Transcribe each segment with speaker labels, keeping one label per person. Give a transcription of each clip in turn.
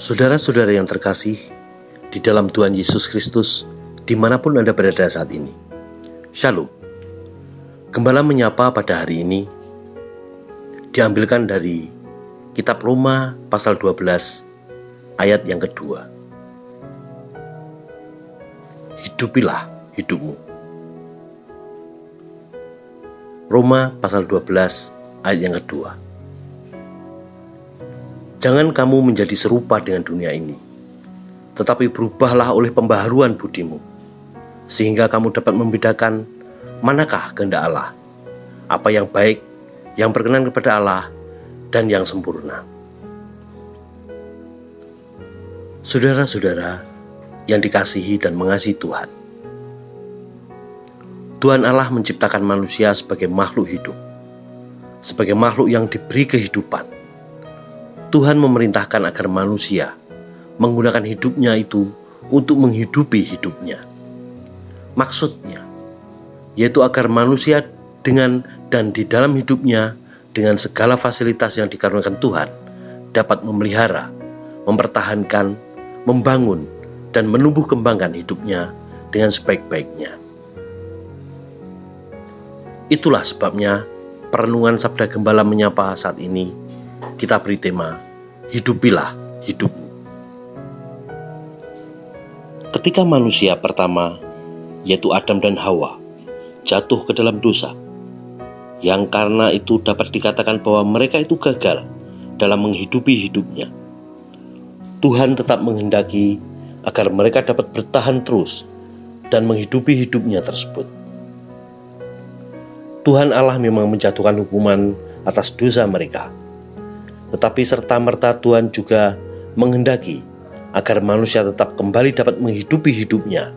Speaker 1: Saudara-saudara yang terkasih, di dalam Tuhan Yesus Kristus, di mana pun Anda berada saat ini. Shalom. Gembala menyapa pada hari ini diambilkan dari kitab Roma pasal 12 ayat yang kedua. Hidupilah hidupmu. Roma pasal 12 ayat yang kedua. Jangan kamu menjadi serupa dengan dunia ini, tetapi berubahlah oleh pembaharuan budimu, sehingga kamu dapat membedakan manakah kehendak Allah, apa yang baik, yang berkenan kepada Allah, dan yang sempurna. Saudara-saudara yang dikasihi dan mengasihi Tuhan, Tuhan Allah menciptakan manusia sebagai makhluk hidup, sebagai makhluk yang diberi kehidupan Tuhan memerintahkan agar manusia menggunakan hidupnya itu untuk menghidupi hidupnya. Maksudnya, yaitu agar manusia dengan dan di dalam hidupnya dengan segala fasilitas yang dikaruniakan Tuhan dapat memelihara, mempertahankan, membangun, dan menumbuh kembangkan hidupnya dengan sebaik-baiknya. Itulah sebabnya perenungan Sabda Gembala menyapa saat ini kita beri tema Hidupilah hidupmu. Ketika manusia pertama, yaitu Adam dan Hawa, jatuh ke dalam dosa, yang karena itu dapat dikatakan bahwa mereka itu gagal dalam menghidupi hidupnya. Tuhan tetap menghendaki agar mereka dapat bertahan terus dan menghidupi hidupnya tersebut. Tuhan Allah memang menjatuhkan hukuman atas dosa mereka tetapi serta-merta Tuhan juga menghendaki agar manusia tetap kembali dapat menghidupi hidupnya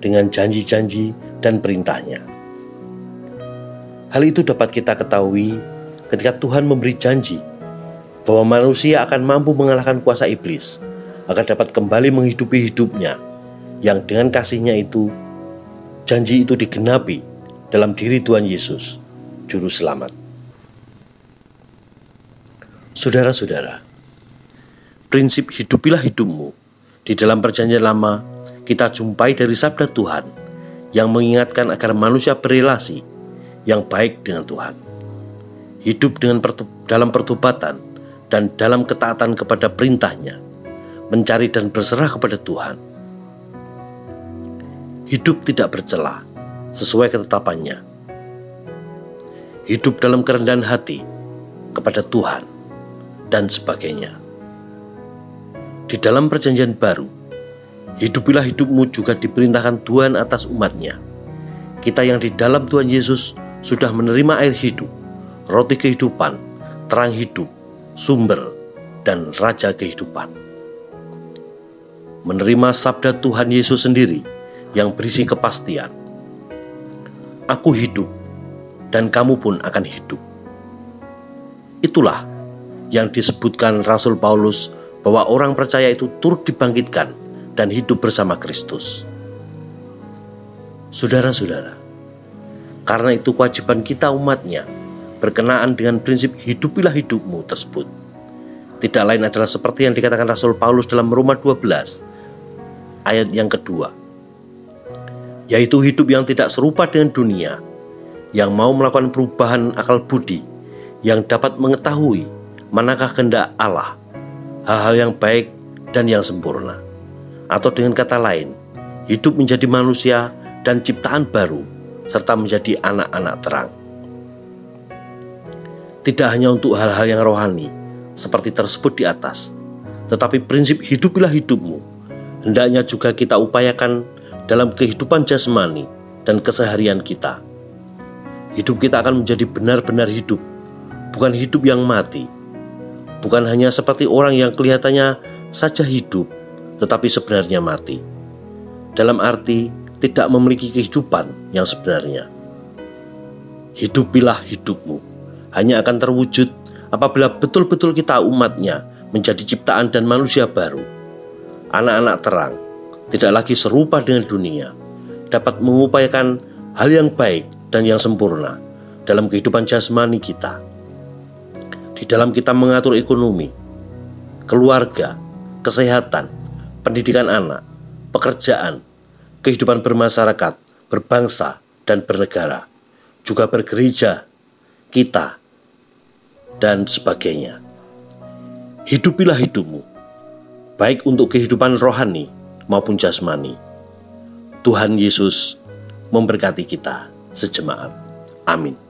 Speaker 1: dengan janji-janji dan perintahnya. Hal itu dapat kita ketahui ketika Tuhan memberi janji bahwa manusia akan mampu mengalahkan kuasa iblis agar dapat kembali menghidupi hidupnya yang dengan kasihnya itu janji itu digenapi dalam diri Tuhan Yesus, Juru Selamat. Saudara-saudara, prinsip hidupilah hidupmu di dalam perjanjian lama kita jumpai dari sabda Tuhan yang mengingatkan agar manusia berelasi yang baik dengan Tuhan. Hidup dengan pertu dalam pertobatan dan dalam ketaatan kepada perintahnya, mencari dan berserah kepada Tuhan. Hidup tidak bercelah sesuai ketetapannya. Hidup dalam kerendahan hati kepada Tuhan dan sebagainya. Di dalam perjanjian baru, hidupilah hidupmu juga diperintahkan Tuhan atas umatnya. Kita yang di dalam Tuhan Yesus sudah menerima air hidup, roti kehidupan, terang hidup, sumber, dan raja kehidupan. Menerima sabda Tuhan Yesus sendiri yang berisi kepastian. Aku hidup, dan kamu pun akan hidup. Itulah yang disebutkan Rasul Paulus bahwa orang percaya itu turut dibangkitkan dan hidup bersama Kristus. Saudara-saudara, karena itu kewajiban kita umatnya berkenaan dengan prinsip hidupilah hidupmu tersebut. Tidak lain adalah seperti yang dikatakan Rasul Paulus dalam Roma 12 ayat yang kedua. Yaitu hidup yang tidak serupa dengan dunia, yang mau melakukan perubahan akal budi, yang dapat mengetahui manakah kehendak Allah, hal-hal yang baik dan yang sempurna. Atau dengan kata lain, hidup menjadi manusia dan ciptaan baru, serta menjadi anak-anak terang. Tidak hanya untuk hal-hal yang rohani, seperti tersebut di atas, tetapi prinsip hidupilah hidupmu, hendaknya juga kita upayakan dalam kehidupan jasmani dan keseharian kita. Hidup kita akan menjadi benar-benar hidup, bukan hidup yang mati, bukan hanya seperti orang yang kelihatannya saja hidup, tetapi sebenarnya mati. Dalam arti tidak memiliki kehidupan yang sebenarnya. Hidupilah hidupmu, hanya akan terwujud apabila betul-betul kita umatnya menjadi ciptaan dan manusia baru. Anak-anak terang, tidak lagi serupa dengan dunia, dapat mengupayakan hal yang baik dan yang sempurna dalam kehidupan jasmani kita di dalam kita mengatur ekonomi, keluarga, kesehatan, pendidikan anak, pekerjaan, kehidupan bermasyarakat, berbangsa, dan bernegara, juga bergereja, kita, dan sebagainya. Hidupilah hidupmu, baik untuk kehidupan rohani maupun jasmani. Tuhan Yesus memberkati kita sejemaat. Amin.